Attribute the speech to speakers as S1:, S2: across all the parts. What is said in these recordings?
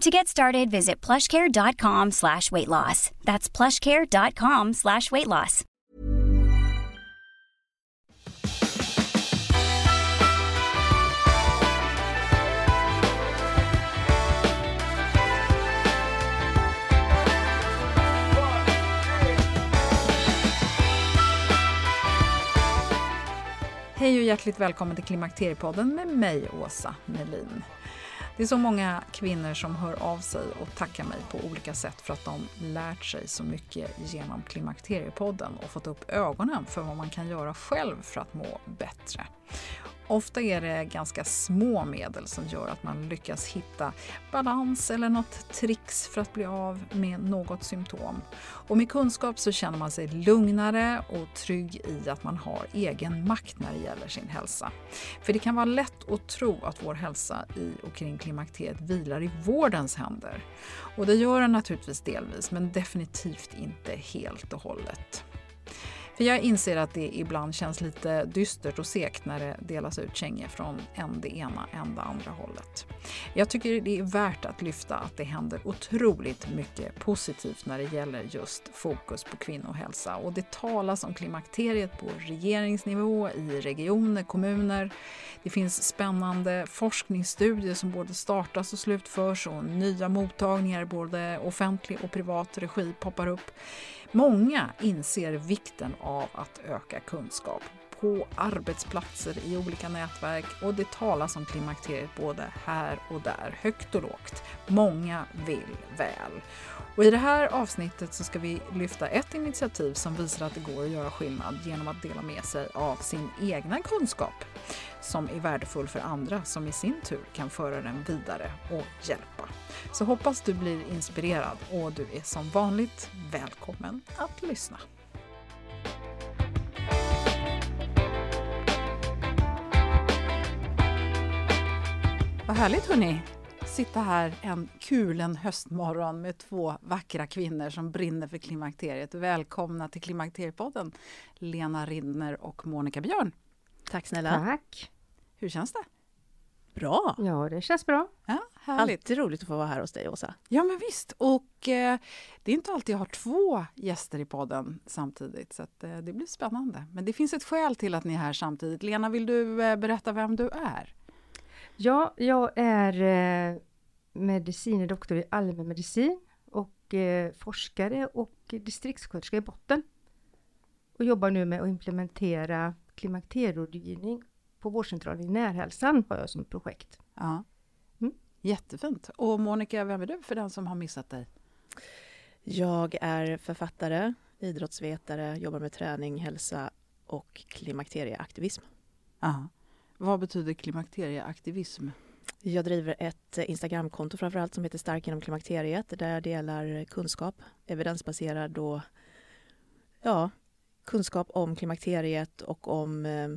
S1: To get started, visit plushcare.com slash weight loss. That's plushcare.com slash weight loss.
S2: Hej och hjärtligt välkommen till Klimakteriepodden med mig, Åsa Melin. Det är så många kvinnor som hör av sig och tackar mig på olika sätt för att de lärt sig så mycket genom Klimakteriepodden och fått upp ögonen för vad man kan göra själv för att må bättre. Ofta är det ganska små medel som gör att man lyckas hitta balans eller något tricks för att bli av med något symptom. Och med kunskap så känner man sig lugnare och trygg i att man har egen makt när det gäller sin hälsa. För det kan vara lätt att tro att vår hälsa i och kring klimakteriet vilar i vårdens händer. Och det gör den naturligtvis delvis, men definitivt inte helt och hållet. För jag inser att det ibland känns lite dystert och segt när det delas ut kängor från en det ena, en det andra hållet. Jag tycker det är värt att lyfta att det händer otroligt mycket positivt när det gäller just fokus på kvinnohälsa och det talas om klimakteriet på regeringsnivå, i regioner, kommuner. Det finns spännande forskningsstudier som både startas och slutförs och nya mottagningar, både offentlig och privat regi, poppar upp. Många inser vikten av att öka kunskap på arbetsplatser, i olika nätverk och det talas om klimakteriet både här och där, högt och lågt. Många vill väl. Och I det här avsnittet så ska vi lyfta ett initiativ som visar att det går att göra skillnad genom att dela med sig av sin egna kunskap som är värdefull för andra som i sin tur kan föra den vidare och hjälpa. Så hoppas du blir inspirerad och du är som vanligt välkommen att lyssna. Vad härligt hörni! Sitta här en kulen höstmorgon med två vackra kvinnor som brinner för klimakteriet. Välkomna till Klimakteriepodden, Lena Rindner och Monica Björn.
S3: Tack snälla.
S4: Tack.
S2: Hur känns det?
S3: Bra!
S4: Ja, det känns bra.
S2: Ja, härligt.
S3: Alltid roligt att få vara här hos dig, Åsa.
S2: Ja, men visst. Och eh, det är inte alltid jag har två gäster i podden samtidigt, så att, eh, det blir spännande. Men det finns ett skäl till att ni är här samtidigt. Lena, vill du eh, berätta vem du är?
S4: Ja, jag är eh, medicine doktor i allmänmedicin och eh, forskare och distriktssköterska i botten. Och jobbar nu med att implementera klimakterierådgivning på vårdcentralen i närhälsan har jag som projekt.
S2: Ja.
S4: Mm.
S2: Jättefint. Och Monica, vem är du för den som har missat dig?
S3: Jag är författare, idrottsvetare, jobbar med träning, hälsa och klimakterieaktivism.
S2: Ja. Vad betyder klimakterieaktivism?
S3: Jag driver ett Instagramkonto framförallt som heter Stark genom klimakteriet där jag delar kunskap, evidensbaserad och ja, kunskap om klimakteriet och om eh,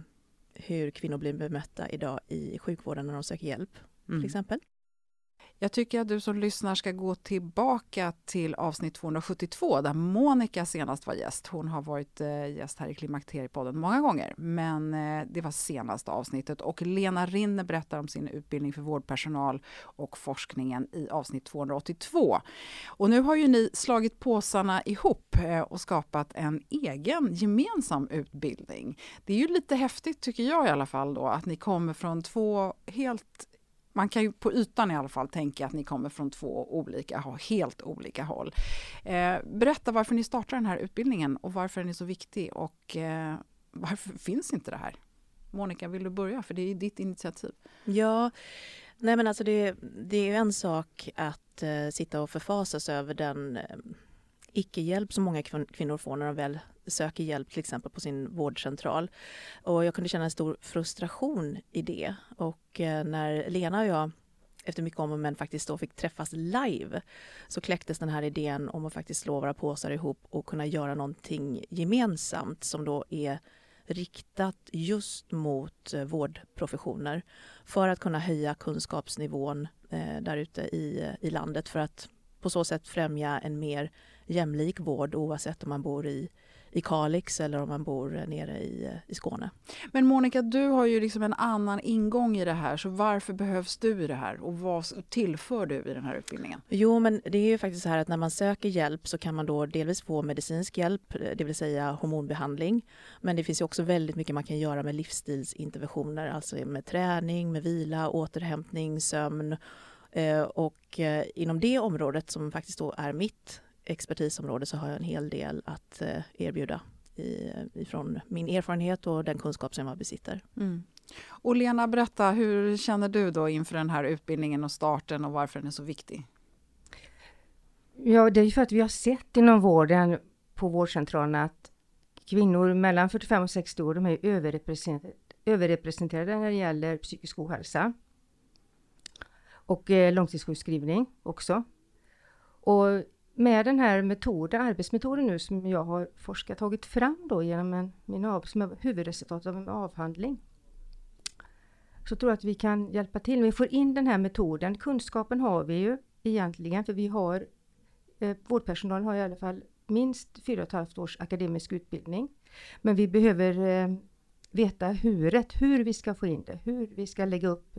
S3: hur kvinnor blir bemötta idag i sjukvården när de söker hjälp,
S2: Mm.
S3: till exempel.
S2: Jag tycker att du som lyssnar ska gå tillbaka till avsnitt 272 där Monica senast var gäst. Hon har varit eh, gäst här i Klimakteriepodden många gånger, men eh, det var senaste avsnittet. Och Lena Rinne berättar om sin utbildning för vårdpersonal och forskningen i avsnitt 282. Och nu har ju ni slagit påsarna ihop eh, och skapat en egen gemensam utbildning. Det är ju lite häftigt tycker jag i alla fall då att ni kommer från två helt man kan ju på ytan i alla fall tänka att ni kommer från två olika, helt olika håll. Eh, berätta varför ni startar den här utbildningen och varför den är så viktig och eh, varför finns inte det här? Monica, vill du börja? För det är ditt initiativ.
S3: Ja, nej men alltså det, det är en sak att eh, sitta och förfasas över den eh, icke-hjälp som många kvinnor får när de väl söker hjälp till exempel på sin vårdcentral. Och jag kunde känna en stor frustration i det. Och eh, när Lena och jag efter mycket om och men faktiskt då fick träffas live så kläcktes den här idén om att faktiskt slå våra påsar ihop och kunna göra någonting gemensamt som då är riktat just mot eh, vårdprofessioner för att kunna höja kunskapsnivån eh, där ute i, eh, i landet för att på så sätt främja en mer jämlik vård oavsett om man bor i i Kalix eller om man bor nere i, i Skåne.
S2: Men Monica, du har ju liksom en annan ingång i det här, så varför behövs du i det här och vad tillför du i den här utbildningen?
S3: Jo, men det är ju faktiskt så här att när man söker hjälp så kan man då delvis få medicinsk hjälp, det vill säga hormonbehandling. Men det finns ju också väldigt mycket man kan göra med livsstilsinterventioner, alltså med träning, med vila, återhämtning, sömn. Eh, och eh, inom det området som faktiskt då är mitt expertisområde så har jag en hel del att eh, erbjuda i, ifrån min erfarenhet och den kunskap som jag besitter. Mm.
S2: Och Lena, berätta, hur känner du då inför den här utbildningen och starten och varför den är så viktig?
S4: Ja, det är för att vi har sett inom vården på vårdcentralerna att kvinnor mellan 45 och 60 år de är överrepresenterade, överrepresenterade när det gäller psykisk ohälsa. Och eh, långtidssjukskrivning också. Och med den här metoden, arbetsmetoden nu som jag har forskat tagit fram då genom en, min av, som är huvudresultat av en avhandling. Så tror jag att vi kan hjälpa till. Vi får in den här metoden. Kunskapen har vi ju egentligen för vi har eh, vårdpersonal har i alla fall minst 4,5 års akademisk utbildning. Men vi behöver eh, veta huret, hur vi ska få in det, hur vi ska lägga upp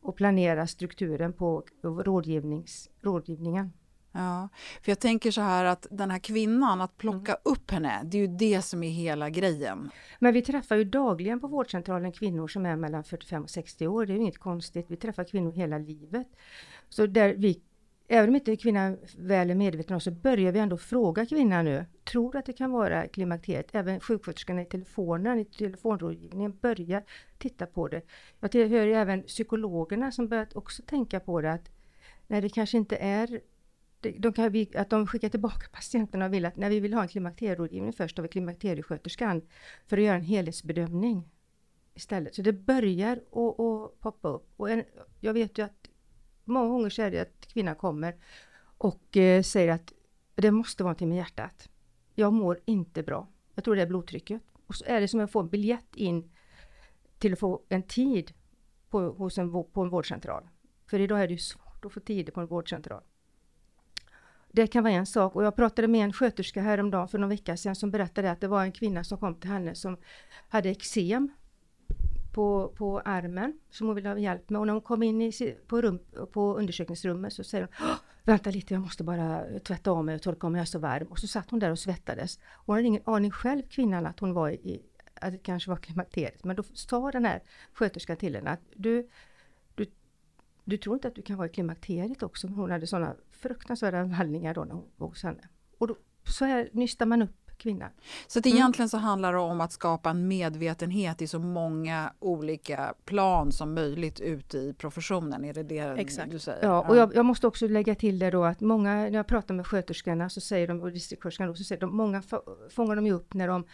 S4: och planera strukturen på rådgivnings, rådgivningen.
S2: Ja, för jag tänker så här att den här kvinnan, att plocka mm. upp henne, det är ju det som är hela grejen.
S4: Men vi träffar ju dagligen på vårdcentralen kvinnor som är mellan 45 och 60 år, det är ju inget konstigt, vi träffar kvinnor hela livet. Så där vi, även om inte kvinnan väl är medveten om så börjar vi ändå fråga kvinnan nu, tror att det kan vara klimakteriet? Även sjuksköterskan i telefonen, i telefonrådgivningen börjar titta på det. Jag hör även psykologerna som börjat också tänka på det, att när det kanske inte är de kan, att de skickar tillbaka patienterna och vill att när vi vill ha en klimakterierådgivning först har vi klimakteriesköterskan för att göra en helhetsbedömning istället. Så det börjar att poppa upp. Och en, jag vet ju att många gånger så är det att kvinnan kommer och eh, säger att det måste vara någonting med hjärtat. Jag mår inte bra. Jag tror det är blodtrycket. Och så är det som att få en biljett in till att få en tid på, hos en, på en vårdcentral. För idag är det ju svårt att få tider på en vårdcentral. Det kan vara en sak. Och jag pratade med en sköterska häromdagen för någon vecka sedan som berättade att det var en kvinna som kom till henne som hade eksem på, på armen som hon ville ha hjälp med. Och när hon kom in i, på, rum, på undersökningsrummet så säger hon Vänta lite, jag måste bara tvätta av mig och torka om jag är så varm. Och så satt hon där och svettades. Hon hade ingen aning själv, kvinnan, att hon var i, att det kanske var klimakteriet. Men då sa den här sköterskan till henne att du, du tror inte att du kan vara i klimakteriet också? Hon hade sådana fruktansvärda vallningar då när hon var hos henne. Och då, så här nystar man upp kvinnan.
S2: Så att egentligen så handlar det om att skapa en medvetenhet i så många olika plan som möjligt ute i professionen? Är det det Exakt. du säger?
S4: Ja, och jag, jag, måste också lägga till det då att många, när jag pratar med sköterskorna så säger de, och distriktssköterskorna så säger de, många fångar de ju upp när de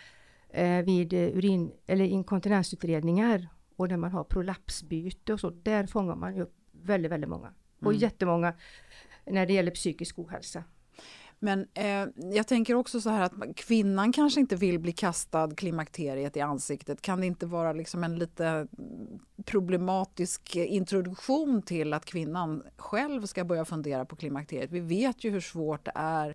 S4: eh, vid urin eller inkontinensutredningar och när man har prolapsbyte och så, där fångar man ju upp väldigt, väldigt många. Och mm. jättemånga när det gäller psykisk ohälsa.
S2: Men eh, jag tänker också så här att kvinnan kanske inte vill bli kastad klimakteriet i ansiktet. Kan det inte vara liksom en lite problematisk introduktion till att kvinnan själv ska börja fundera på klimakteriet. Vi vet ju hur svårt det är.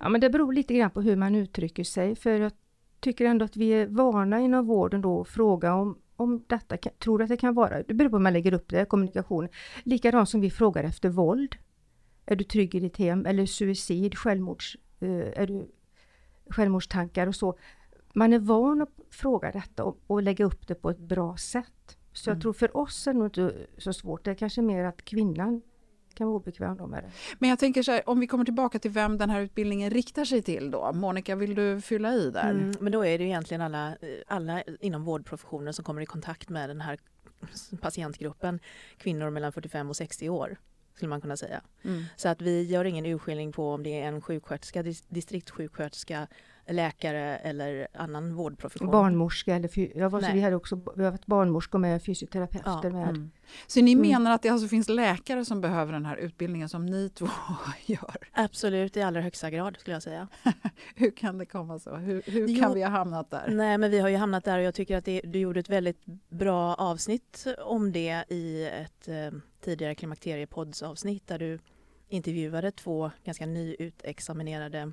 S4: Ja, men det beror lite grann på hur man uttrycker sig, för jag tycker ändå att vi är vana inom vården då att fråga om om detta tror att det kan vara. Det beror på hur man lägger upp det, kommunikation. Likadant som vi frågar efter våld. Är du trygg i ditt hem? Eller suicid, självmords, eh, är du, självmordstankar och så. Man är van att fråga detta och, och lägga upp det på ett bra sätt. Så mm. jag tror för oss är det nog inte så svårt. Det är kanske mer att kvinnan kan vara obekväm då med det.
S2: Men jag tänker så här, om vi kommer tillbaka till vem den här utbildningen riktar sig till då. Monica, vill du fylla i där? Mm,
S3: men då är det egentligen alla, alla inom vårdprofessionen som kommer i kontakt med den här patientgruppen kvinnor mellan 45 och 60 år skulle man kunna säga. Mm. Så att vi gör ingen urskiljning på om det är en sjuksköterska, distriktssjuksköterska, läkare eller annan vårdprofession.
S4: Barnmorska eller jag var, vi hade också vi har varit barnmorskor med fysioterapeuter ja. med. Mm.
S2: Så ni mm. menar att det alltså finns läkare som behöver den här utbildningen som ni två gör?
S3: Absolut, i allra högsta grad skulle jag säga.
S2: hur kan det komma så? Hur, hur jo, kan vi ha hamnat där?
S3: Nej, men vi har ju hamnat där och jag tycker att det, du gjorde ett väldigt bra avsnitt om det i ett eh, tidigare klimakteriepoddsavsnitt där du intervjuade två ganska nyutexaminerade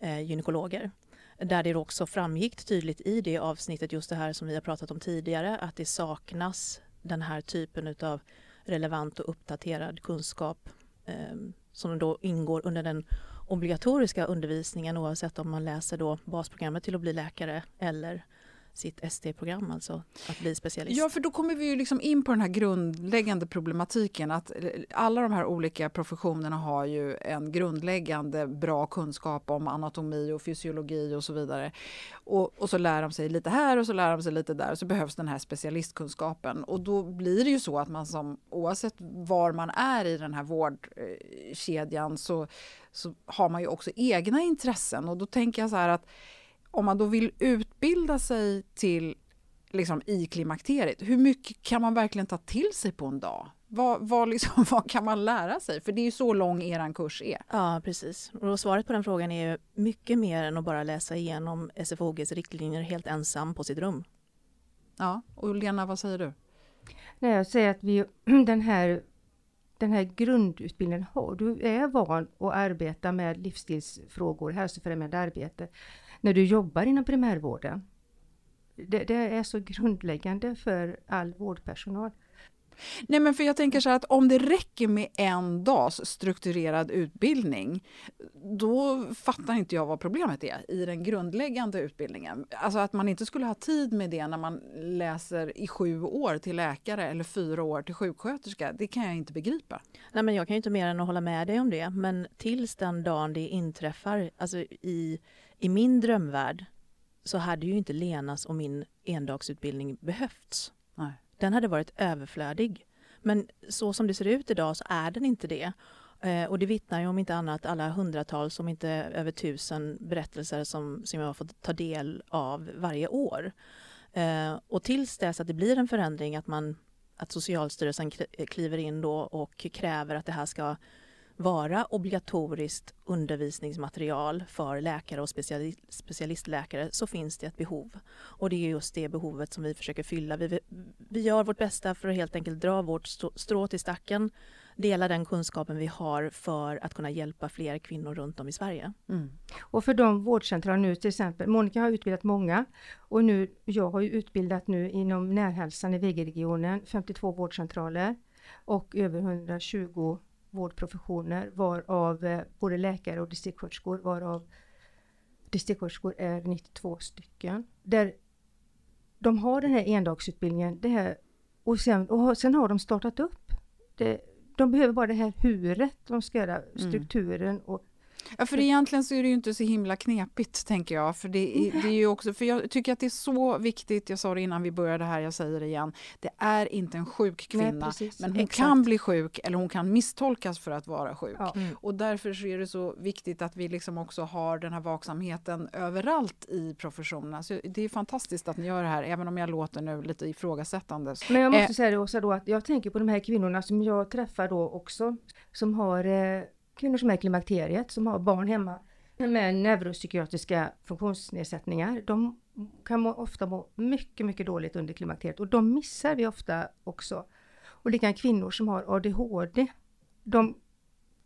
S3: eh, gynekologer. Där det också framgick tydligt i det avsnittet just det här som vi har pratat om tidigare att det saknas den här typen av relevant och uppdaterad kunskap eh, som då ingår under den obligatoriska undervisningen oavsett om man läser då basprogrammet till att bli läkare eller sitt ST-program, alltså att bli specialist.
S2: Ja, för då kommer vi ju liksom in på den här grundläggande problematiken att alla de här olika professionerna har ju en grundläggande bra kunskap om anatomi och fysiologi och så vidare. Och, och så lär de sig lite här och så lär de sig lite där och så behövs den här specialistkunskapen och då blir det ju så att man som oavsett var man är i den här vårdkedjan så, så har man ju också egna intressen och då tänker jag så här att om man då vill utbilda sig till liksom, i klimakteriet, hur mycket kan man verkligen ta till sig på en dag? Vad, vad, liksom, vad kan man lära sig? För det är ju så lång er kurs är.
S3: Ja, precis. Och svaret på den frågan är mycket mer än att bara läsa igenom SFOGs riktlinjer helt ensam på sitt rum.
S2: Ja, och Lena, vad säger du?
S4: Nej, jag säger att vi, den här den här grundutbildningen har, du är van att arbeta med livsstilsfrågor, hälsofrämjande arbete när du jobbar inom primärvården. Det, det, är så grundläggande för all vårdpersonal.
S2: Nej men för jag tänker så här att om det räcker med en dags strukturerad utbildning då fattar inte jag vad problemet är i den grundläggande utbildningen. Alltså att man inte skulle ha tid med det när man läser i sju år till läkare eller fyra år till sjuksköterska, det kan jag inte begripa.
S3: Nej men jag kan inte mer än att hålla med dig om det, men tills den dagen det inträffar, alltså i i min drömvärld så hade ju inte Lenas och min endagsutbildning behövts. Nej. Den hade varit överflödig. Men så som det ser ut idag så är den inte det. Eh, och det vittnar ju om inte annat alla hundratals, om inte över tusen berättelser som, som jag har fått ta del av varje år. Eh, och tills dess att det blir en förändring, att, man, att Socialstyrelsen kliver in då och kräver att det här ska vara obligatoriskt undervisningsmaterial för läkare och specialistläkare så finns det ett behov. Och det är just det behovet som vi försöker fylla. Vi, vi gör vårt bästa för att helt enkelt dra vårt strå till stacken, dela den kunskapen vi har för att kunna hjälpa fler kvinnor runt om i Sverige. Mm.
S4: Och för de vårdcentraler nu till exempel, Monica har utbildat många och nu, jag har utbildat nu inom närhälsan i VG-regionen 52 vårdcentraler och över 120 vårdprofessioner varav eh, både läkare och distriktssköterskor varav distriktssköterskor är 92 stycken. Där de har den här endagsutbildningen det här, och, sen, och sen har de startat upp. Det, de behöver bara det här huret de ska göra, mm. strukturen och
S2: Ja, för egentligen så är det ju inte så himla knepigt, tänker jag. För det är, det är ju också, för jag tycker att det är så viktigt, jag sa det innan vi började här, jag säger det igen. Det är inte en sjuk kvinna, Nej, men hon Exakt. kan bli sjuk eller hon kan misstolkas för att vara sjuk. Ja. Mm. Och därför så är det så viktigt att vi liksom också har den här vaksamheten överallt i professionen. Så det är fantastiskt att ni gör det här, även om jag låter nu lite ifrågasättande.
S4: Men jag måste eh. säga det också då, att jag tänker på de här kvinnorna som jag träffar då också, som har eh, kvinnor som är i klimakteriet, som har barn hemma med neuropsykiatriska funktionsnedsättningar, de kan må, ofta må mycket, mycket dåligt under klimakteriet och de missar vi ofta också. Och likadant kvinnor som har ADHD, de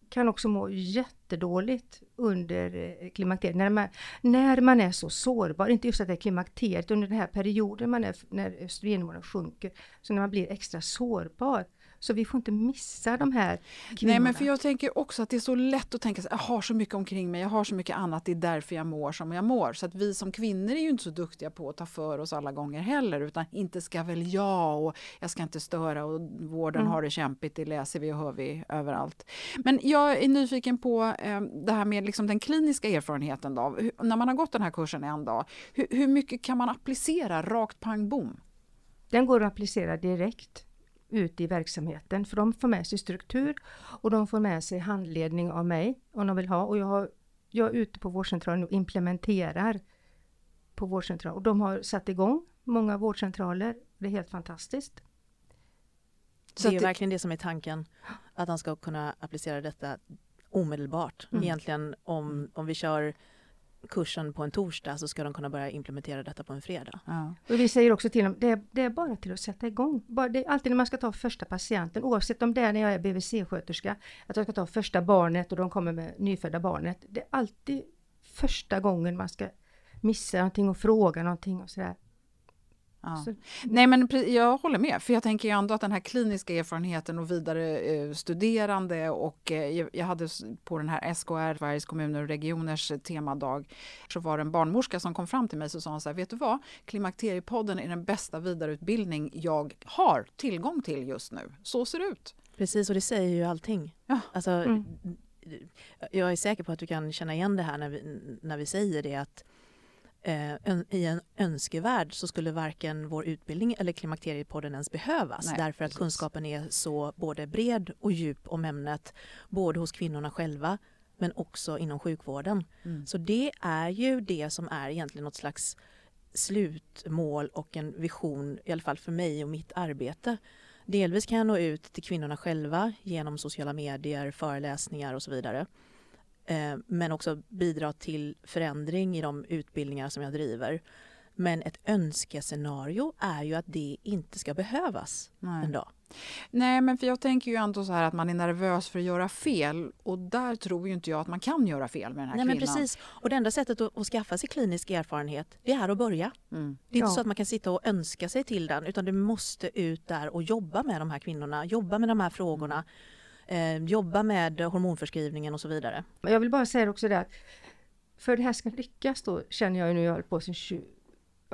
S4: kan också må jättedåligt under eh, klimakteriet. När man, när man är så sårbar, inte just att det är klimakteriet, under den här perioden man är, när östrogennivåerna sjunker, så när man blir extra sårbar. Så vi får inte missa de här kvinnorna.
S2: Nej, men för jag tänker också att det är så lätt att tänka sig, jag har så mycket omkring mig, jag har så mycket annat, det är därför jag mår som jag mår. Så att vi som kvinnor är ju inte så duktiga på att ta för oss alla gånger heller, utan inte ska väl jag och jag ska inte störa och vården mm. har det kämpigt, det läser vi och hör vi överallt. Men jag är nyfiken på eh, det här med liksom den kliniska erfarenheten då. Hur, när man har gått den här kursen en dag, hur, hur mycket kan man applicera rakt pang bom?
S4: Den går att applicera direkt ute i verksamheten. För de får med sig struktur och de får med sig handledning av mig om de vill ha. Och jag, har, jag är ute på vårdcentralen och implementerar på vårdcentralen. Och de har satt igång många vårdcentraler. Det är helt fantastiskt.
S3: Så det är det... verkligen det som är tanken, att han ska kunna applicera detta omedelbart. Mm. Egentligen om, om vi kör kursen på en torsdag så ska de kunna börja implementera detta på en fredag.
S4: Ja. Och vi säger också till dem, det är, det är bara till att sätta igång. Bara, det är alltid när man ska ta första patienten, oavsett om det är när jag är BVC-sköterska, att jag ska ta första barnet och de kommer med nyfödda barnet. Det är alltid första gången man ska missa någonting och fråga någonting och sådär.
S2: Ja. Nej, men jag håller med, för jag tänker ju ändå att den här kliniska erfarenheten och vidare eh, studerande och eh, jag hade på den här SKR, Sveriges kommuner och regioners eh, temadag, så var det en barnmorska som kom fram till mig och sa så här, vet du vad, Klimakteriepodden är den bästa vidareutbildning jag har tillgång till just nu. Så ser det ut.
S3: Precis, och det säger ju allting. Ja. Alltså, mm. Jag är säker på att du kan känna igen det här när vi, när vi säger det att eh, i en önskevärld så skulle varken vår utbildning eller Klimakteriepodden ens behövas Nej, därför att precis. kunskapen är så både bred och djup om ämnet både hos kvinnorna själva men också inom sjukvården. Mm. Så det är ju det som är egentligen något slags slutmål och en vision, i alla fall för mig och mitt arbete. Delvis kan jag nå ut till kvinnorna själva genom sociala medier, föreläsningar och så vidare. Eh, men också bidra till förändring i de utbildningar som jag driver. Men ett önskescenario är ju att det inte ska behövas Nej. en dag.
S2: Nej, men för jag tänker ju ändå så här att man är nervös för att göra fel och där tror ju inte jag att man kan göra fel med den här
S3: Nej,
S2: kvinnan.
S3: Men precis. Och det enda sättet att, att skaffa sig klinisk erfarenhet, det är att börja. Mm. Det är inte ja. så att man kan sitta och önska sig till den, utan du måste ut där och jobba med de här kvinnorna, jobba med de här frågorna. Mm eh, jobba med hormonförskrivningen och så vidare.
S4: Jag vill bara säga också det att för det här ska lyckas då känner jag nu, jag har på sedan 20,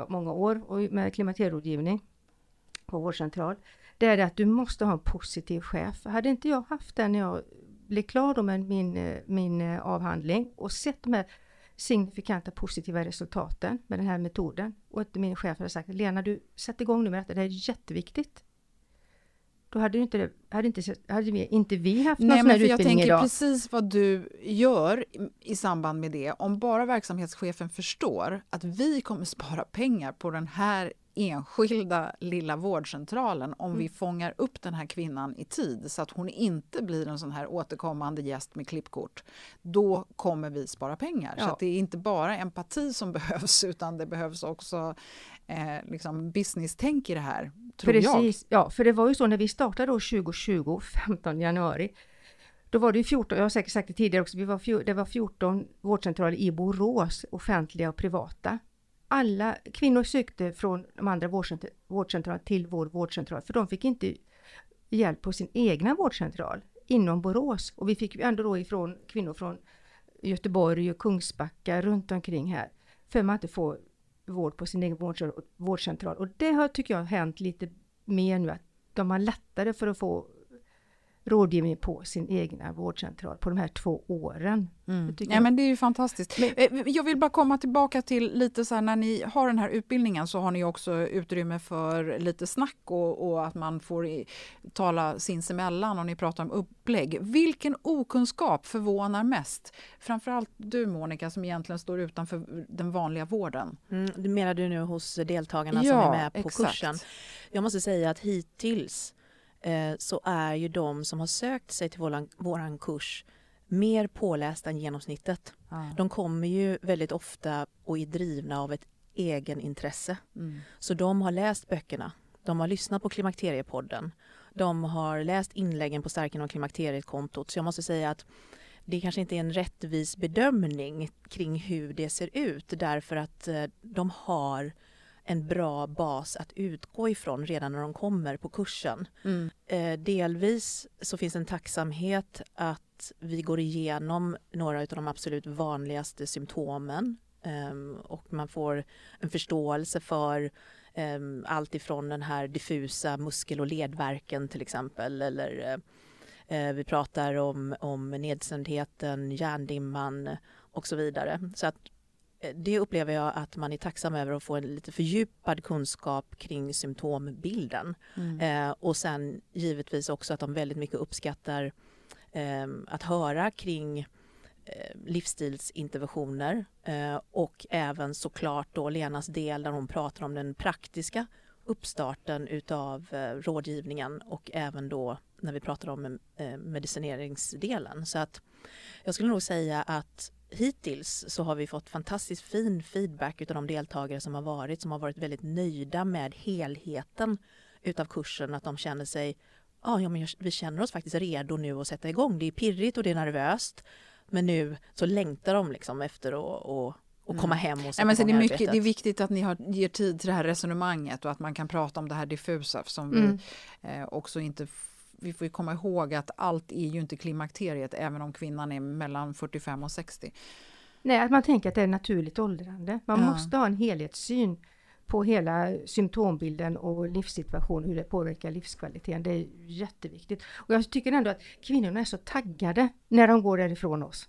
S4: många år och med klimakterierådgivning på vårdcentral. Det är det att du måste ha en positiv chef. Hade inte jag haft det när jag blev klar då med min, eh, min eh, avhandling och sett de här signifikanta positiva resultaten med den här metoden och att min chef hade sagt Lena du sätt igång nu med detta, det här är jätteviktigt då hade, inte, hade, inte, hade vi, inte vi haft någon Nej, sån här utbildning
S2: jag tänker
S4: idag.
S2: precis vad du gör i samband med det. Om bara verksamhetschefen förstår att vi kommer spara pengar på den här enskilda lilla vårdcentralen om mm. vi fångar upp den här kvinnan i tid så att hon inte blir en sån här återkommande gäst med klippkort. Då kommer vi spara pengar. Ja. Så det är inte bara empati som behövs utan det behövs också eh, liksom business-tänk i det här, tror
S4: Precis,
S2: jag.
S4: ja, för det var ju så när vi startade då 2020, 15 januari, då var det 14, jag har säkert sagt det tidigare också, vi var, det var 14 vårdcentraler i Borås, offentliga och privata. Alla kvinnor sökte från de andra vårdcentralerna till vår vårdcentral, för de fick inte hjälp på sin egna vårdcentral inom Borås. Och vi fick ändå då ifrån kvinnor från Göteborg och Kungsbacka runt omkring här. För man inte får vård på sin egen vårdcentral. Och det har, tycker jag, hänt lite mer nu, att de har lättare för att få rådgivning på sin egna vårdcentral på de här två åren.
S2: Mm. Ja, men det är ju fantastiskt. Men, eh, jag vill bara komma tillbaka till lite så här när ni har den här utbildningen så har ni också utrymme för lite snack och, och att man får i, tala sinsemellan och ni pratar om upplägg. Vilken okunskap förvånar mest? Framförallt du Monica som egentligen står utanför den vanliga vården.
S3: Mm, det menar du nu hos deltagarna ja, som är med på exakt. kursen? Jag måste säga att hittills Eh, så är ju de som har sökt sig till våran, våran kurs mer pålästa än genomsnittet. Ah. De kommer ju väldigt ofta och är drivna av ett egenintresse. Mm. Så de har läst böckerna, de har lyssnat på Klimakteriepodden, de har läst inläggen på Starken och Klimakteriet-kontot. Så jag måste säga att det kanske inte är en rättvis bedömning kring hur det ser ut därför att eh, de har en bra bas att utgå ifrån redan när de kommer på kursen. Mm. Eh, delvis så finns en tacksamhet att vi går igenom några av de absolut vanligaste symptomen eh, och man får en förståelse för eh, allt ifrån den här diffusa muskel och ledvärken till exempel eller eh, vi pratar om, om nedstämdheten, hjärndimman och så vidare. Så att Eh, det upplever jag att man är tacksam över att få en lite fördjupad kunskap kring symptombilden. Mm. Eh, och sen givetvis också att de väldigt mycket uppskattar eh, att höra kring eh, livsstilsinterventioner eh, och även såklart då Lenas del där hon pratar om den praktiska uppstarten utav eh, rådgivningen och även då när vi pratar om medicineringsdelen. Så att jag skulle nog säga att hittills så har vi fått fantastiskt fin feedback utav de deltagare som har varit, som har varit väldigt nöjda med helheten utav kursen, att de känner sig, ah, ja men vi känner oss faktiskt redo nu att sätta igång. Det är pirrigt och det är nervöst, men nu så längtar de liksom efter att och, och komma mm. hem och sätta
S2: ja, men
S3: så
S2: det, är mycket, det är viktigt att ni har, ger tid till det här resonemanget och att man kan prata om det här diffusa som mm. vi eh, också inte vi får komma ihåg att allt är ju inte klimakteriet även om kvinnan är mellan 45 och 60.
S4: Nej, att man tänker att det är naturligt åldrande. Man ja. måste ha en helhetssyn på hela symptombilden och livssituationen, hur det påverkar livskvaliteten. Det är jätteviktigt. Och jag tycker ändå att kvinnorna är så taggade när de går därifrån oss.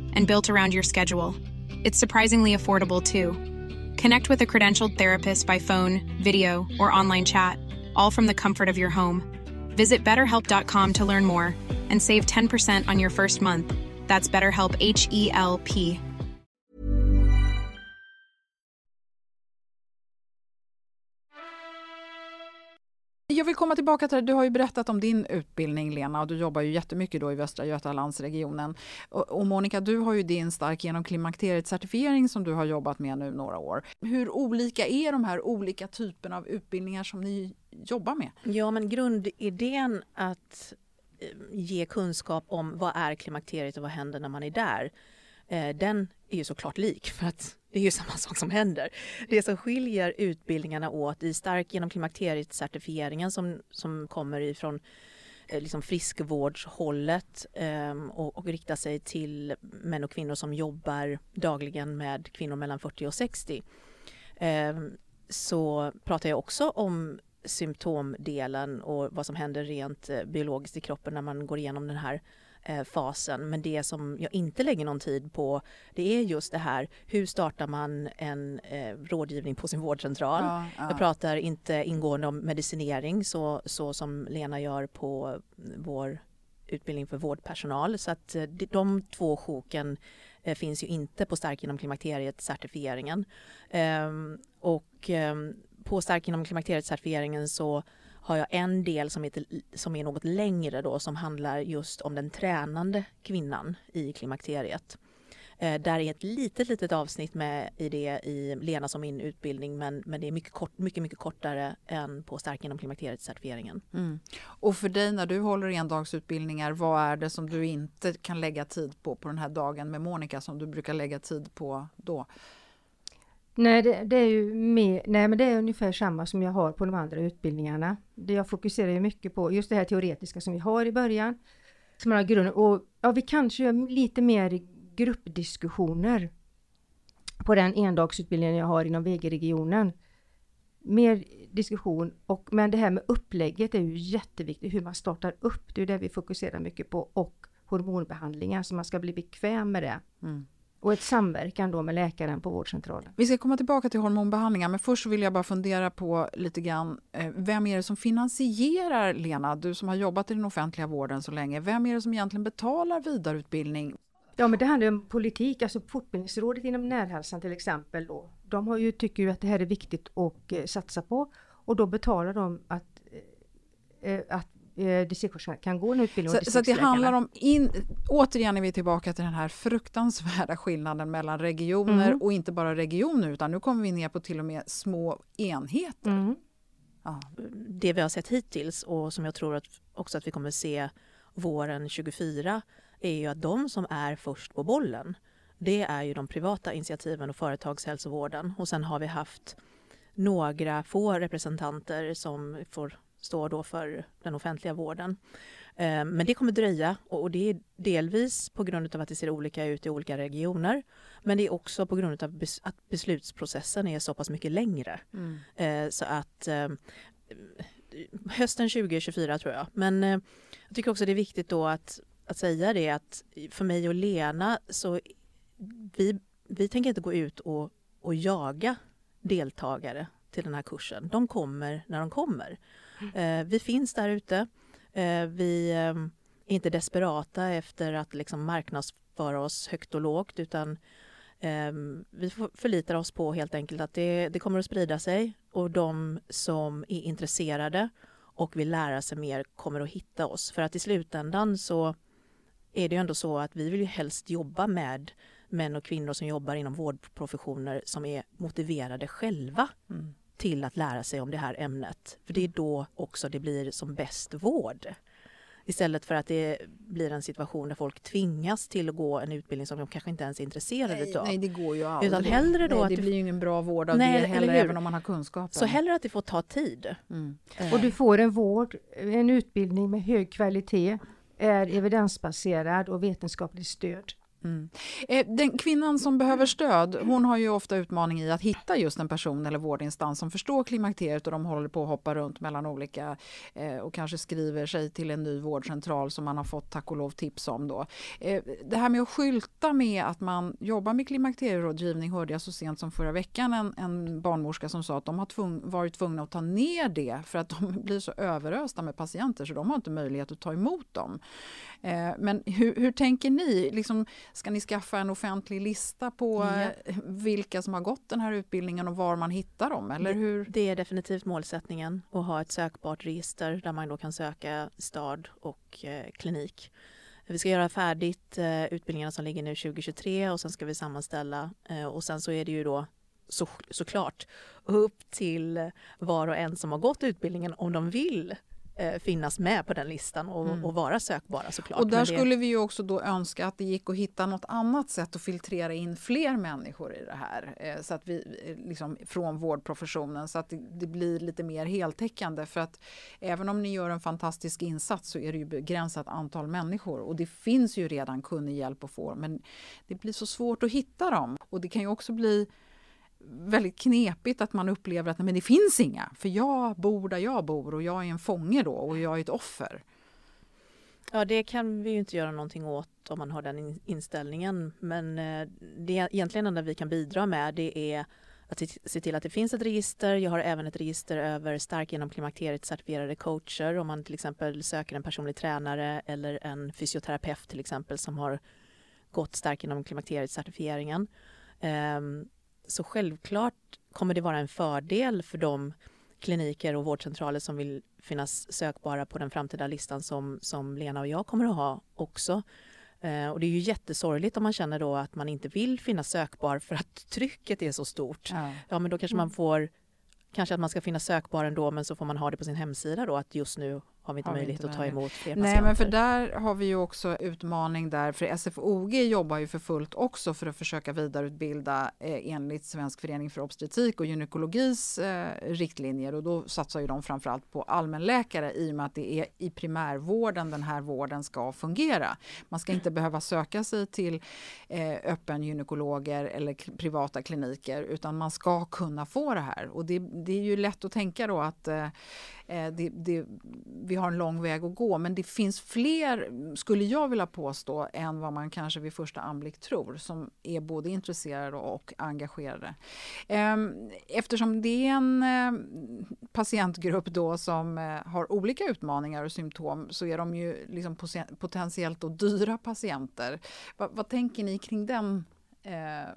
S5: and built around your schedule. It's surprisingly affordable too. Connect with a credentialed therapist by phone, video, or online chat, all from the comfort of your home. Visit betterhelp.com to learn more and save 10% on your first month. That's BetterHelp H E L P.
S2: Jag vill komma tillbaka till det. Du har ju berättat om din utbildning Lena och du jobbar ju jättemycket då i Västra Götalandsregionen. Och, och Monica, du har ju din Stark genom klimakteriet certifiering som du har jobbat med nu några år. Hur olika är de här olika typerna av utbildningar som ni jobbar med?
S3: Ja, men grundidén att eh, ge kunskap om vad är klimakteriet och vad händer när man är där, eh, den är ju såklart lik för att det är ju samma sak som händer. Det som skiljer utbildningarna åt i Stark genom klimakteriet-certifieringen som, som kommer ifrån eh, liksom friskvårdshållet ehm, och, och riktar sig till män och kvinnor som jobbar dagligen med kvinnor mellan 40 och 60. Ehm, så pratar jag också om symptomdelen och vad som händer rent eh, biologiskt i kroppen när man går igenom den här fasen. Men det som jag inte lägger någon tid på det är just det här hur startar man en eh, rådgivning på sin vårdcentral. Ja, ja. Jag pratar inte ingående om medicinering så, så som Lena gör på vår utbildning för vårdpersonal. Så att eh, de två sjoken eh, finns ju inte på Stark inom klimakteriet certifieringen. Ehm, och ehm, på Stark inom klimakteriet certifieringen så har jag en del som, heter, som är något längre då som handlar just om den tränande kvinnan i klimakteriet. Eh, där är ett litet, litet avsnitt med i det i Lena som min utbildning men, men det är mycket, kort, mycket, mycket kortare än på Stark inom klimakteriet-certifieringen.
S2: Mm. Och för dig när du håller endagsutbildningar, vad är det som du inte kan lägga tid på på den här dagen med Monica som du brukar lägga tid på då?
S4: Nej, det, det, är ju mer, nej, men det är ungefär samma som jag har på de andra utbildningarna. Det jag fokuserar ju mycket på, just det här teoretiska som vi har i början. Som har grund, Och ja, vi kanske gör lite mer gruppdiskussioner på den endagsutbildningen jag har inom VG-regionen. Mer diskussion, och, men det här med upplägget är ju jätteviktigt, hur man startar upp. Det är det vi fokuserar mycket på och hormonbehandlingar så man ska bli bekväm med det. Mm. Och ett samverkan då med läkaren på vårdcentralen.
S2: Vi ska komma tillbaka till hormonbehandlingar men först vill jag bara fundera på lite grann eh, vem är det som finansierar Lena, du som har jobbat i den offentliga vården så länge, vem är det som egentligen betalar vidareutbildning?
S4: Ja men det handlar om politik, alltså Fortbildningsrådet inom närhälsan till exempel då. De har ju, tycker ju att det här är viktigt att eh, satsa på och då betalar de att, eh, att eh, kan gå en utbildning
S2: så, så det handlar om, in, återigen är vi tillbaka till den här fruktansvärda skillnaden mellan regioner mm. och inte bara regioner utan nu kommer vi ner på till och med små enheter. Mm.
S3: Ja. Det vi har sett hittills och som jag tror att också att vi kommer se våren 24 är ju att de som är först på bollen det är ju de privata initiativen och företagshälsovården och sen har vi haft några få representanter som får står då för den offentliga vården. Eh, men det kommer dröja och det är delvis på grund av att det ser olika ut i olika regioner. Men det är också på grund av att beslutsprocessen är så pass mycket längre. Mm. Eh, så att eh, hösten 2024 tror jag. Men jag tycker också det är viktigt då att, att säga det att för mig och Lena så vi, vi tänker inte gå ut och, och jaga deltagare till den här kursen. De kommer när de kommer. Eh, vi finns där ute. Eh, vi eh, är inte desperata efter att liksom marknadsföra oss högt och lågt utan ehm, vi förlitar oss på helt enkelt att det, det kommer att sprida sig och de som är intresserade och vill lära sig mer kommer att hitta oss. För att i slutändan så är det ju ändå så att vi vill ju helst jobba med män och kvinnor som jobbar inom vårdprofessioner som är motiverade själva. Mm till att lära sig om det här ämnet. För det är då också det blir som bäst vård. Istället för att det blir en situation där folk tvingas till att gå en utbildning som de kanske inte ens är intresserade
S2: nej,
S3: av.
S2: Nej, det går ju aldrig.
S3: Utan hellre då
S2: nej,
S3: att
S2: det blir ju ingen bra vård av nej, det heller, även om man har kunskapen.
S3: Så hellre att det får ta tid.
S4: Mm. Och du får en vård, en utbildning med hög kvalitet, är evidensbaserad och vetenskapligt stöd.
S2: Mm. Eh, den kvinnan som behöver stöd, hon har ju ofta utmaning i att hitta just en person eller vårdinstans som förstår klimakteriet och de håller på att hoppa runt mellan olika eh, och kanske skriver sig till en ny vårdcentral som man har fått tack och lov tips om då. Eh, det här med att skylta med att man jobbar med klimakterierådgivning hörde jag så sent som förra veckan en, en barnmorska som sa att de har tvung, varit tvungna att ta ner det för att de blir så överösta med patienter så de har inte möjlighet att ta emot dem. Eh, men hur, hur tänker ni? Liksom, ska ni skaffa en offentlig lista på ja. Eh, vilka som har gått den här utbildningen och var man hittar dem? Eller hur?
S3: Det är definitivt målsättningen att ha ett sökbart register där man då kan söka stad och eh, klinik. Vi ska göra färdigt eh, utbildningarna som ligger nu 2023 och sen ska vi sammanställa och sen så är det ju då så, såklart upp till var och en som har gått utbildningen om de vill finnas med på den listan och, mm. och vara sökbara såklart.
S2: Och där det... skulle vi ju också då önska att det gick att hitta något annat sätt att filtrera in fler människor i det här. Eh, så att vi, eh, liksom, från vårdprofessionen så att det, det, blir lite mer heltäckande. För att även om ni gör en fantastisk insats så är det ju begränsat antal människor och det finns ju redan kunnig hjälp att få men det blir så svårt att hitta dem. Och det kan ju också bli väldigt knepigt att man upplever att men det finns inga, för jag bor där jag bor och jag är en fånge då och jag är ett offer.
S3: Ja, det kan vi ju inte göra någonting åt om man har den inställningen. Men eh, det egentligen enda vi kan bidra med det är att se till att det finns ett register. Jag har även ett register över stark genom klimakteriet certifierade coacher om man till exempel söker en personlig tränare eller en fysioterapeut till exempel som har gått stark genom klimakteriet certifieringen. Ehm, så självklart kommer det vara en fördel för de kliniker och vårdcentraler som vill finnas sökbara på den framtida listan som, som Lena och jag kommer att ha också. Eh, och det är ju jättesorgligt om man känner då att man inte vill finnas sökbar för att trycket är så stort. Ja, ja men då kanske man får Kanske att man ska finnas sökbar ändå men så får man ha det på sin hemsida då att just nu har vi inte har möjlighet inte att ta emot fler
S2: Nej,
S3: patienter.
S2: men för där har vi ju också utmaning där, för SFOG jobbar ju för fullt också för att försöka vidareutbilda eh, enligt Svensk förening för obstetrik och gynekologis eh, riktlinjer och då satsar ju de framförallt på allmänläkare i och med att det är i primärvården den här vården ska fungera. Man ska inte behöva söka sig till eh, öppen gynekologer eller privata kliniker utan man ska kunna få det här och det, det är ju lätt att tänka då att eh Eh, det, det vi har en lång väg att gå, men det finns fler, skulle jag vilja påstå, än vad man kanske vid första anblick tror, som är både intresserade och engagerade. Ehm, eftersom det är en eh, patientgrupp då som eh, har olika utmaningar och symptom så är de ju liksom potentiellt då dyra patienter. Vad, vad tänker ni kring den eh,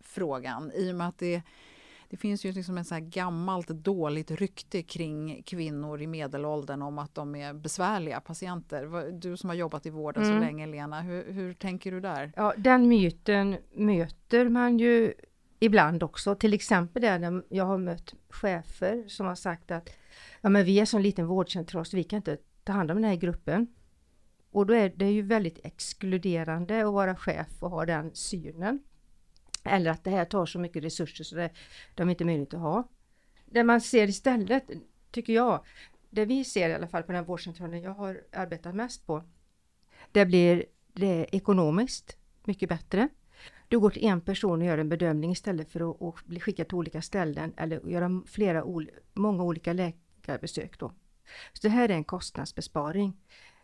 S2: frågan? I och med att det det finns ju liksom ett så här gammalt dåligt rykte kring kvinnor i medelåldern om att de är besvärliga patienter. Du som har jobbat i vården mm. så länge Lena, hur, hur tänker du där?
S4: Ja, den myten möter man ju ibland också, till exempel där jag har mött chefer som har sagt att ja, men vi är så en liten vårdcentral så vi kan inte ta hand om den här gruppen. Och då är det ju väldigt exkluderande att vara chef och ha den synen. Eller att det här tar så mycket resurser så det, de är inte möjligt att ha. Det man ser istället, tycker jag, det vi ser i alla fall på den vårdcentralen jag har arbetat mest på, det blir det ekonomiskt mycket bättre. Du går till en person och gör en bedömning istället för att, att bli skickad till olika ställen eller göra flera, många olika läkarbesök då. Så det här är en kostnadsbesparing.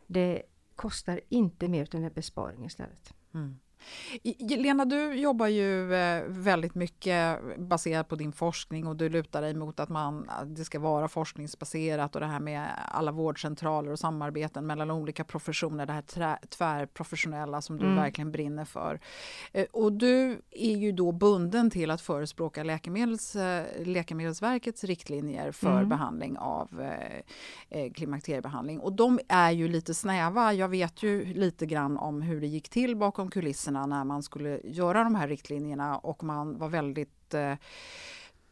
S4: Det kostar inte mer utan det en besparing istället. Mm.
S2: Lena, du jobbar ju eh, väldigt mycket baserat på din forskning och du lutar dig mot att man, det ska vara forskningsbaserat och det här med alla vårdcentraler och samarbeten mellan olika professioner, det här tvärprofessionella som du mm. verkligen brinner för. Eh, och du är ju då bunden till att förespråka läkemedels, eh, Läkemedelsverkets riktlinjer för mm. behandling av klimakteriebehandling och de är ju lite snäva. Jag vet ju lite grann om hur det gick till bakom kulisserna processerna när man skulle göra de här riktlinjerna och man var väldigt eh,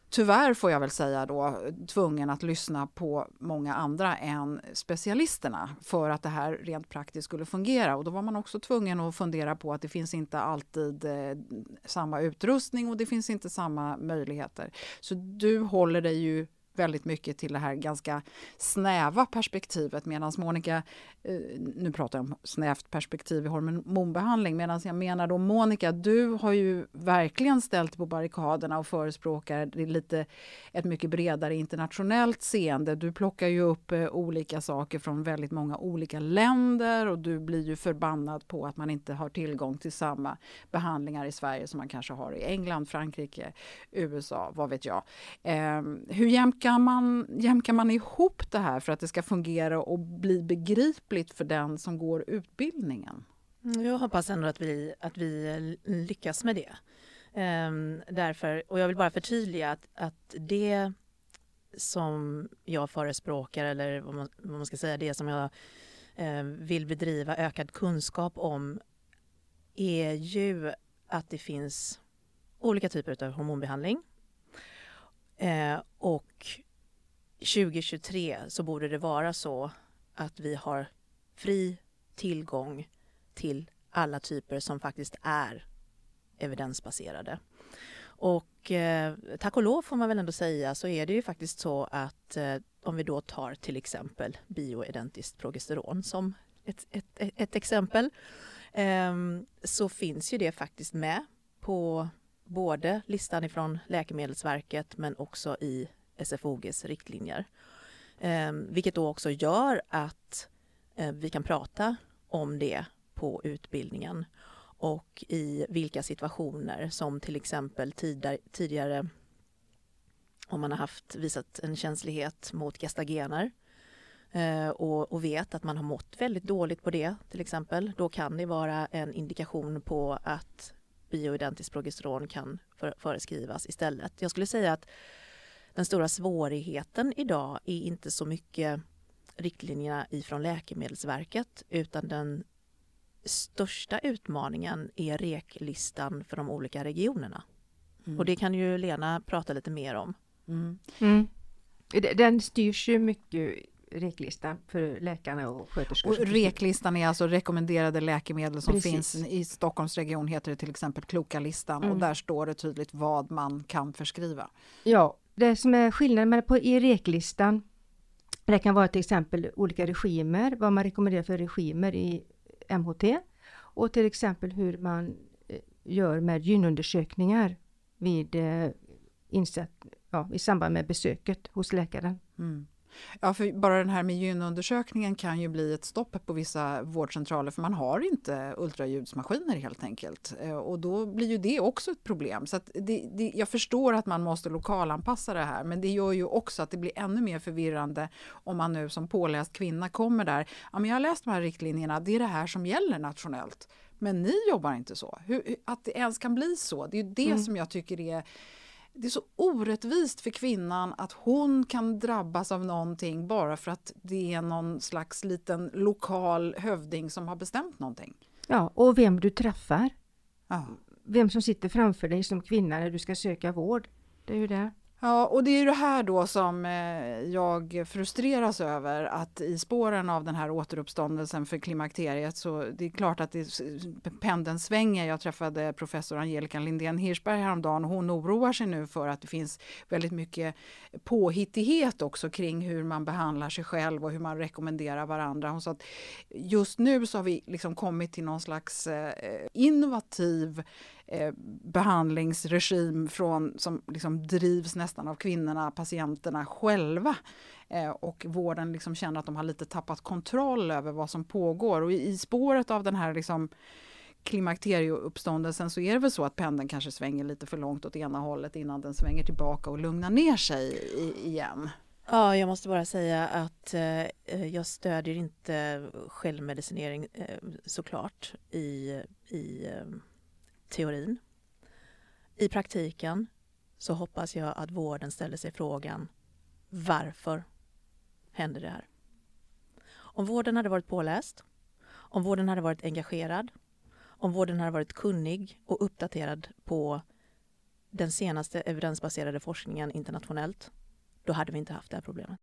S2: tyvärr får jag väl säga då, tvungen att lyssna på många andra än specialisterna för att det här rent praktiskt skulle fungera. Och då var man också tvungen att fundera på att det finns inte alltid eh, samma utrustning och det finns inte samma möjligheter. Så du håller dig ju väldigt mycket till det här ganska snäva perspektivet medan Monica, eh, nu pratar jag om snävt perspektiv i hormonbehandling, medan jag menar då Monica, du har ju verkligen ställt på barrikaderna och förespråkar lite ett mycket bredare internationellt seende. Du plockar ju upp eh, olika saker från väldigt många olika länder och du blir ju förbannad på att man inte har tillgång till samma behandlingar i Sverige som man kanske har i England, Frankrike, USA, vad vet jag. Ehm, hur jämnt jämkar man, jämkar man ihop det här för att det ska fungera och bli begripligt för den som går utbildningen?
S3: Mm, jag hoppas ändå att vi, att vi lyckas med det. Ehm, därför, och jag vill bara förtydliga att, att det som jag förespråkar eller vad man, vad man ska säga, det som jag eh, vill bedriva ökad kunskap om är ju att det finns olika typer av hormonbehandling Eh, och 2023 så borde det vara så att vi har fri tillgång till alla typer som faktiskt är evidensbaserade. Och eh, tack och lov får man väl ändå säga så är det ju faktiskt så att eh, om vi då tar till exempel bioidentiskt progesteron som ett, ett, ett, ett exempel eh, så finns ju det faktiskt med på både listan ifrån Läkemedelsverket men också i SFOGs riktlinjer. Eh, vilket då också gör att eh, vi kan prata om det på utbildningen och i vilka situationer som till exempel tidigare om man har haft, visat en känslighet mot gestagener eh, och, och, vet att man har mått väldigt dåligt på det till exempel, då kan det vara en indikation på att bioidentiskt progesteron kan för, föreskrivas istället. Jag skulle säga att den stora svårigheten idag är inte så mycket riktlinjerna ifrån Läkemedelsverket utan den största utmaningen är reklistan för de olika regionerna. Mm. Och det kan ju Lena prata lite mer om.
S4: Mm. Mm. Den styrs ju mycket reklistan för läkarna och sköterskor.
S2: Och reklistan är alltså rekommenderade läkemedel som Precis. finns i Stockholmsregion heter det till exempel Kloka-listan mm. och där står det tydligt vad man kan förskriva.
S4: Ja, det som är skillnaden på i reklistan det kan vara till exempel olika regimer, vad man rekommenderar för regimer i MHT och till exempel hur man eh, gör med gynundersökningar vid eh, insatt, ja, i samband med besöket hos läkaren. Mm.
S2: Ja, för bara den här med gynundersökningen kan ju bli ett stopp på vissa vårdcentraler för man har inte ultraljudsmaskiner helt enkelt. Eh, och då blir ju det också ett problem. Så det, det, jag förstår att man måste lokalanpassa det här men det gör ju också att det blir ännu mer förvirrande om man nu som påläst kvinna kommer där. Ja, men jag har läst de här riktlinjerna, det är det här som gäller nationellt. Men ni jobbar inte så. Hur, att det ens kan bli så, det är ju det mm. som jag tycker är det är så orättvist för kvinnan att hon kan drabbas av någonting bara för att det är någon slags liten lokal hövding som har bestämt någonting.
S4: Ja, och vem du träffar. Ja. Vem som sitter framför dig som kvinna när du ska söka vård. Det är ju det.
S2: Ja, och det är det här då som eh, jag frustreras över att i spåren av den här återuppståndelsen för klimakteriet så det är klart att det, pendeln svänger. Jag träffade professor Angelica Lindén Hirschberg häromdagen och hon oroar sig nu för att det finns väldigt mycket påhittighet också kring hur man behandlar sig själv och hur man rekommenderar varandra. Hon sa att just nu så har vi liksom kommit till någon slags eh, innovativ eh, behandlingsregim från, som liksom drivs nästan av kvinnorna, patienterna själva. Eh, och vården liksom känner att de har lite tappat kontroll över vad som pågår. Och i, i spåret av den här liksom, klimakterieuppståndelsen så är det väl så att pendeln kanske svänger lite för långt åt ena hållet innan den svänger tillbaka och lugnar ner sig i, igen.
S3: Ja, jag måste bara säga att eh, jag stödjer inte självmedicinering eh, såklart i, i eh, teorin. I praktiken så hoppas jag att vården ställer sig frågan varför händer det här? Om vården hade varit påläst, om vården hade varit engagerad, om vården hade varit kunnig och uppdaterad på den senaste evidensbaserade forskningen internationellt, då hade vi inte haft det här problemet.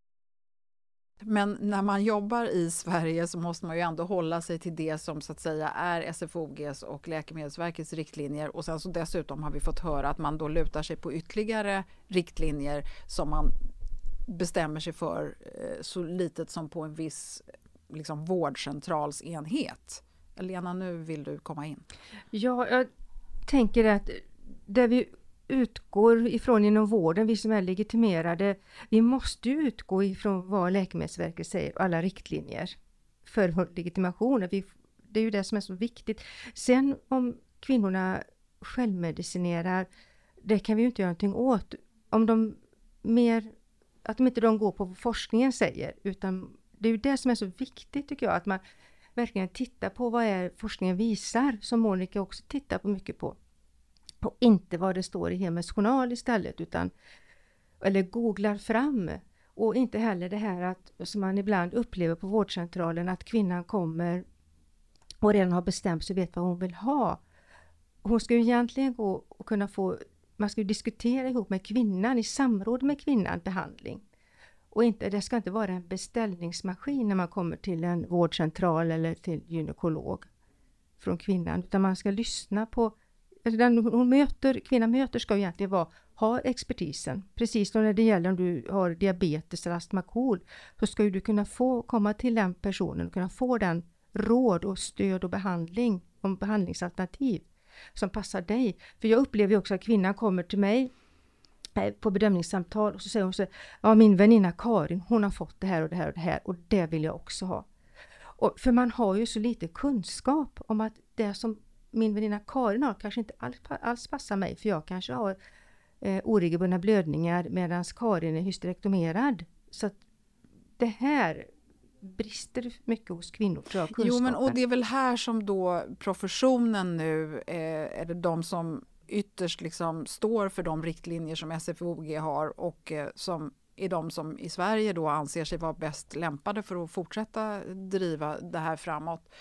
S2: Men när man jobbar i Sverige så måste man ju ändå hålla sig till det som så att säga är SFOGs och Läkemedelsverkets riktlinjer och sen så dessutom har vi fått höra att man då lutar sig på ytterligare riktlinjer som man bestämmer sig för eh, så litet som på en viss liksom, vårdcentralsenhet. Lena, nu vill du komma in.
S4: Ja, jag tänker att det vi utgår ifrån inom vården, vi som är legitimerade, vi måste utgå ifrån vad Läkemedelsverket säger och alla riktlinjer för legitimation. det är ju det som är så viktigt. Sen om kvinnorna självmedicinerar, det kan vi ju inte göra någonting åt. Om de mer, att de inte de går på vad forskningen säger, utan det är ju det som är så viktigt tycker jag, att man verkligen tittar på vad är forskningen visar, som Monica också tittar på mycket på och inte vad det står i Hemmets journal istället utan eller googlar fram och inte heller det här att som man ibland upplever på vårdcentralen att kvinnan kommer och redan har bestämt sig och vet vad hon vill ha. Hon ska ju egentligen gå och kunna få, man ska ju diskutera ihop med kvinnan i samråd med kvinnan behandling. Och inte, det ska inte vara en beställningsmaskin när man kommer till en vårdcentral eller till gynekolog från kvinnan, utan man ska lyssna på Alltså den hon möter, kvinnan möter ska egentligen vara, ha expertisen. Precis som när det gäller om du har diabetes eller astma KOL, så ska ju du kunna få komma till den personen och kunna få den råd och stöd och behandling om behandlingsalternativ som passar dig. För jag upplever också att kvinnan kommer till mig eh, på bedömningssamtal och så säger hon så ja min väninna Karin hon har fått det här och det här och det här och det vill jag också ha. Och, för man har ju så lite kunskap om att det som min väninna Karin har kanske inte alls, alls passar mig för jag kanske har eh, oregelbundna blödningar medan Karin är hysterektomerad. Så att det här brister mycket hos kvinnor tror jag,
S2: Jo men och det är väl här som då professionen nu, eh, eller de som ytterst liksom står för de riktlinjer som SFOG har och eh, som är de som i Sverige då anser sig vara bäst lämpade för att fortsätta driva det här framåt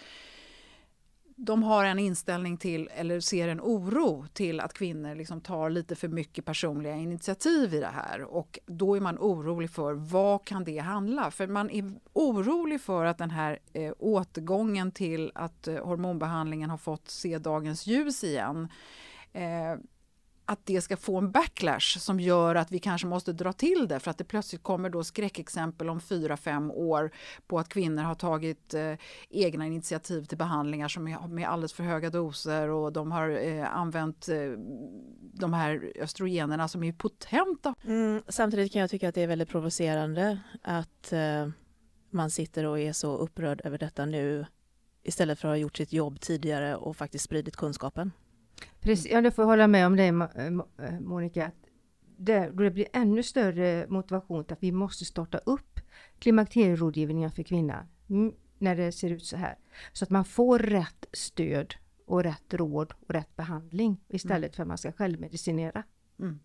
S2: de har en inställning till, eller ser en oro till att kvinnor liksom tar lite för mycket personliga initiativ i det här. Och då är man orolig för vad kan det handla? För man är orolig för att den här eh, återgången till att eh, hormonbehandlingen har fått se dagens ljus igen eh, att det ska få en backlash som gör att vi kanske måste dra till det för att det plötsligt kommer då skräckexempel om fyra, fem år på att kvinnor har tagit eh, egna initiativ till behandlingar som är med alldeles för höga doser och de har eh, använt eh, de här östrogenerna som är potenta.
S3: Mm, samtidigt kan jag tycka att det är väldigt provocerande att eh, man sitter och är så upprörd över detta nu istället för att ha gjort sitt jobb tidigare och faktiskt spridit kunskapen.
S4: Precis, ja, du får hålla med om det eh, eh, Monica. Det, det blir ännu större motivation till att vi måste starta upp klimakterierådgivningen för kvinnan när det ser ut så här. Så att man får rätt stöd och rätt råd och rätt behandling istället mm. för att man ska självmedicinera. Mm.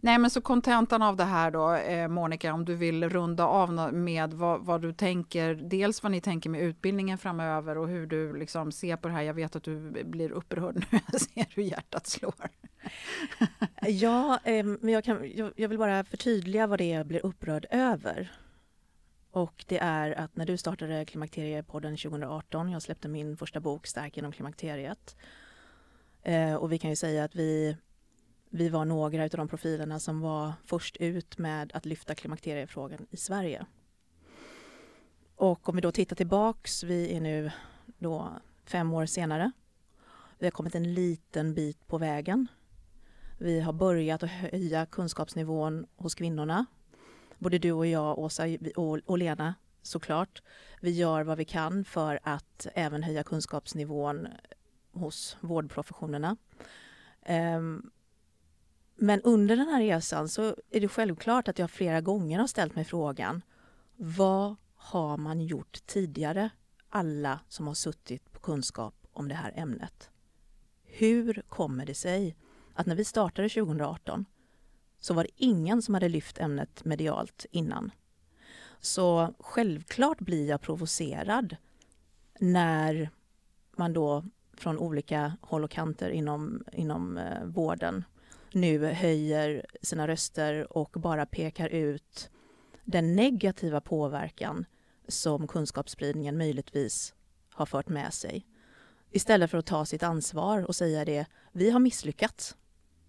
S2: Nej men så kontentan av det här då, eh, Monica, om du vill runda av med vad, vad, du tänker, dels vad ni tänker med utbildningen framöver och hur du liksom ser på det här. Jag vet att du blir upprörd nu, jag ser hur hjärtat slår.
S3: ja, eh, men jag, kan, jag, jag vill bara förtydliga vad det är jag blir upprörd över. Och det är att när du startade Klimakteriepodden 2018, jag släppte min första bok Stark genom klimakteriet. Eh, och vi kan ju säga att vi vi var några av de profilerna som var först ut med att lyfta klimakteriefrågan i Sverige. Och om vi då tittar tillbaks, vi är nu då fem år senare. Vi har kommit en liten bit på vägen. Vi har börjat att höja kunskapsnivån hos kvinnorna. Både du och jag, Åsa och Lena såklart. Vi gör vad vi kan för att även höja kunskapsnivån hos vårdprofessionerna. Um, men under den här resan så är det självklart att jag flera gånger har ställt mig frågan vad har man gjort tidigare? Alla som har suttit på kunskap om det här ämnet. Hur kommer det sig att när vi startade 2018 så var det ingen som hade lyft ämnet medialt innan. Så självklart blir jag provocerad när man då från olika håll och kanter inom, inom eh, vården nu höjer sina röster och bara pekar ut den negativa påverkan som kunskapsspridningen möjligtvis har fört med sig. Istället för att ta sitt ansvar och säga det, vi har misslyckats.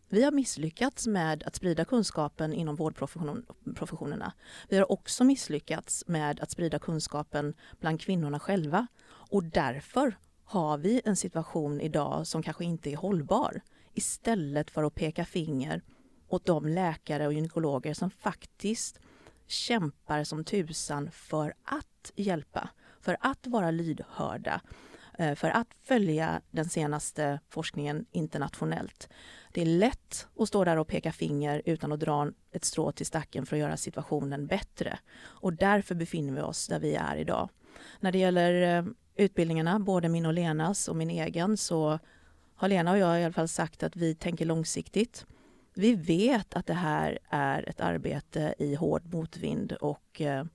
S3: Vi har misslyckats med att sprida kunskapen inom vårdprofessionerna. Vi har också misslyckats med att sprida kunskapen bland kvinnorna själva. Och därför har vi en situation idag som kanske inte är hållbar istället för att peka finger åt de läkare och gynekologer som faktiskt kämpar som tusan för att hjälpa, för att vara lydhörda, eh, för att följa den senaste forskningen internationellt. Det är lätt att stå där och peka finger utan att dra ett strå till stacken för att göra situationen bättre. Och därför befinner vi oss där vi är idag. När det gäller eh, utbildningarna, både min och Lenas och min egen, så har Lena och jag i alla fall sagt att vi tänker långsiktigt. Vi vet att det här är ett arbete i hård motvind och eh,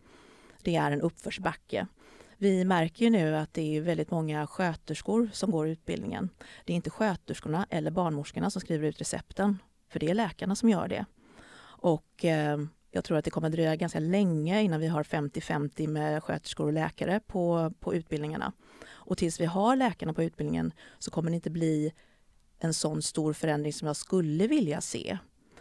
S3: det är en uppförsbacke. Vi märker ju nu att det är väldigt många sköterskor som går utbildningen. Det är inte sköterskorna eller barnmorskorna som skriver ut recepten, för det är läkarna som gör det. Och eh, jag tror att det kommer dröja ganska länge innan vi har 50-50 med sköterskor och läkare på, på utbildningarna. Och tills vi har läkarna på utbildningen så kommer det inte bli en sån stor förändring som jag skulle vilja se.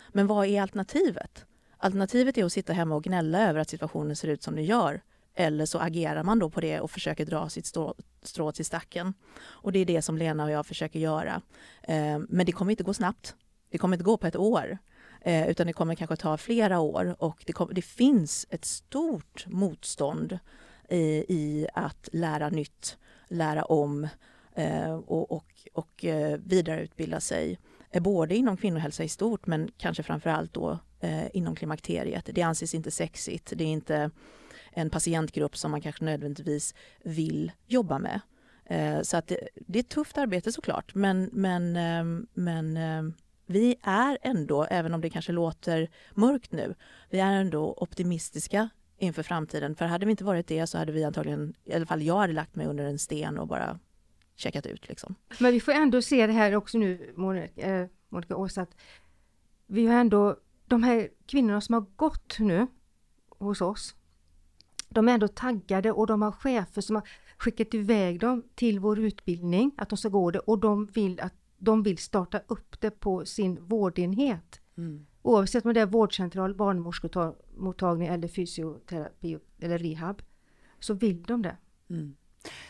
S3: Men vad är alternativet? Alternativet är att sitta hemma och gnälla över att situationen ser ut som den gör. Eller så agerar man då på det och försöker dra sitt strå, strå till stacken. Och det är det som Lena och jag försöker göra. Eh, men det kommer inte gå snabbt. Det kommer inte gå på ett år. Eh, utan det kommer kanske ta flera år och det, kom, det finns ett stort motstånd i, i att lära nytt lära om eh, och, och, och eh, vidareutbilda sig. Eh, både inom kvinnohälsa i stort men kanske framförallt då eh, inom klimakteriet. Det anses inte sexigt. Det är inte en patientgrupp som man kanske nödvändigtvis vill jobba med. Så att det, det är ett tufft arbete såklart men, men, men vi är ändå, även om det kanske låter mörkt nu, vi är ändå optimistiska inför framtiden. För hade vi inte varit det så hade vi antagligen, i alla fall jag hade lagt mig under en sten och bara checkat ut. Liksom.
S4: Men vi får ändå se det här också nu, Monica, eh, Monica Åsa, att vi har ändå, de här kvinnorna som har gått nu hos oss, de är ändå taggade och de har chefer som har skickat iväg dem till vår utbildning, att de ska gå det och de vill att de vill starta upp det på sin vårdenhet. Mm. Oavsett om det är vårdcentral, barnmorskemottagning eller fysioterapi eller rehab, så vill de det. Mm.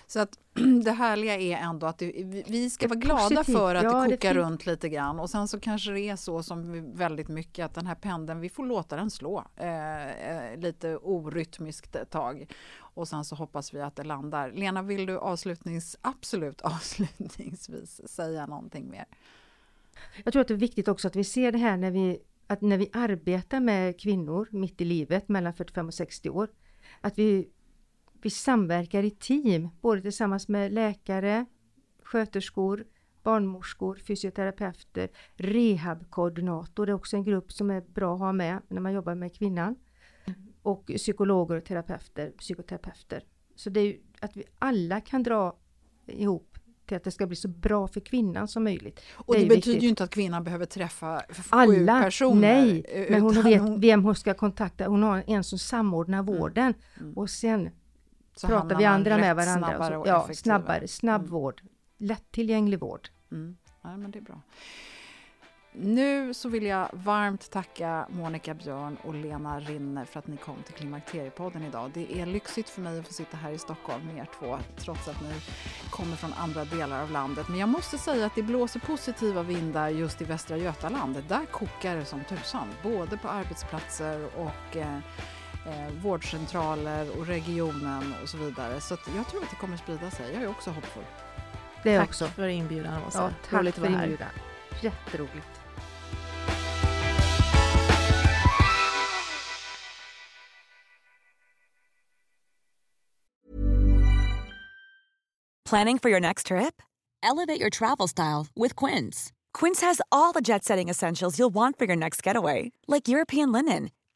S2: Så att det härliga är ändå att det, vi ska vara glada positivt. för att ja, det kokar det runt lite grann och sen så kanske det är så som väldigt mycket att den här pendeln, vi får låta den slå eh, eh, lite orytmiskt ett tag och sen så hoppas vi att det landar. Lena, vill du avslutnings, absolut avslutningsvis säga någonting mer?
S4: Jag tror att det är viktigt också att vi ser det här när vi, att när vi arbetar med kvinnor mitt i livet mellan 45 och 60 år, att vi vi samverkar i team, både tillsammans med läkare, sköterskor, barnmorskor, fysioterapeuter, rehabkoordinator, det är också en grupp som är bra att ha med när man jobbar med kvinnan. Och psykologer och terapeuter, psykoterapeuter. Så det är ju att vi alla kan dra ihop till att det ska bli så bra för kvinnan som möjligt.
S2: Och det, det betyder viktigt. ju inte att kvinnan behöver träffa alla, personer.
S4: Nej, men hon vet hon... vem hon ska kontakta. Hon har en som samordnar mm. vården mm. och sen så pratar vi andra med varandra. Snabbare och ja, snabbare, snabb mm. vård, lättillgänglig vård.
S2: Mm. Ja, men det är bra. Nu så vill jag varmt tacka Monica Björn och Lena Rinner för att ni kom till Klimakteriepodden idag. Det är lyxigt för mig att få sitta här i Stockholm med er två, trots att ni kommer från andra delar av landet. Men jag måste säga att det blåser positiva vindar just i Västra Götaland. Där kokar det som tusan, både på arbetsplatser och eh, vårdcentraler och regionen och så vidare. Så jag tror att det kommer sprida sig. Jag är också hoppfull.
S3: Det är tack också. för inbjudan Åsa.
S4: Ja, tack Roligt för inbjudan. Jätteroligt.
S6: Planning for your next trip? Elevate your travel style with Quince. Quince has all the jet setting essentials you'll want for your next getaway. Like European linen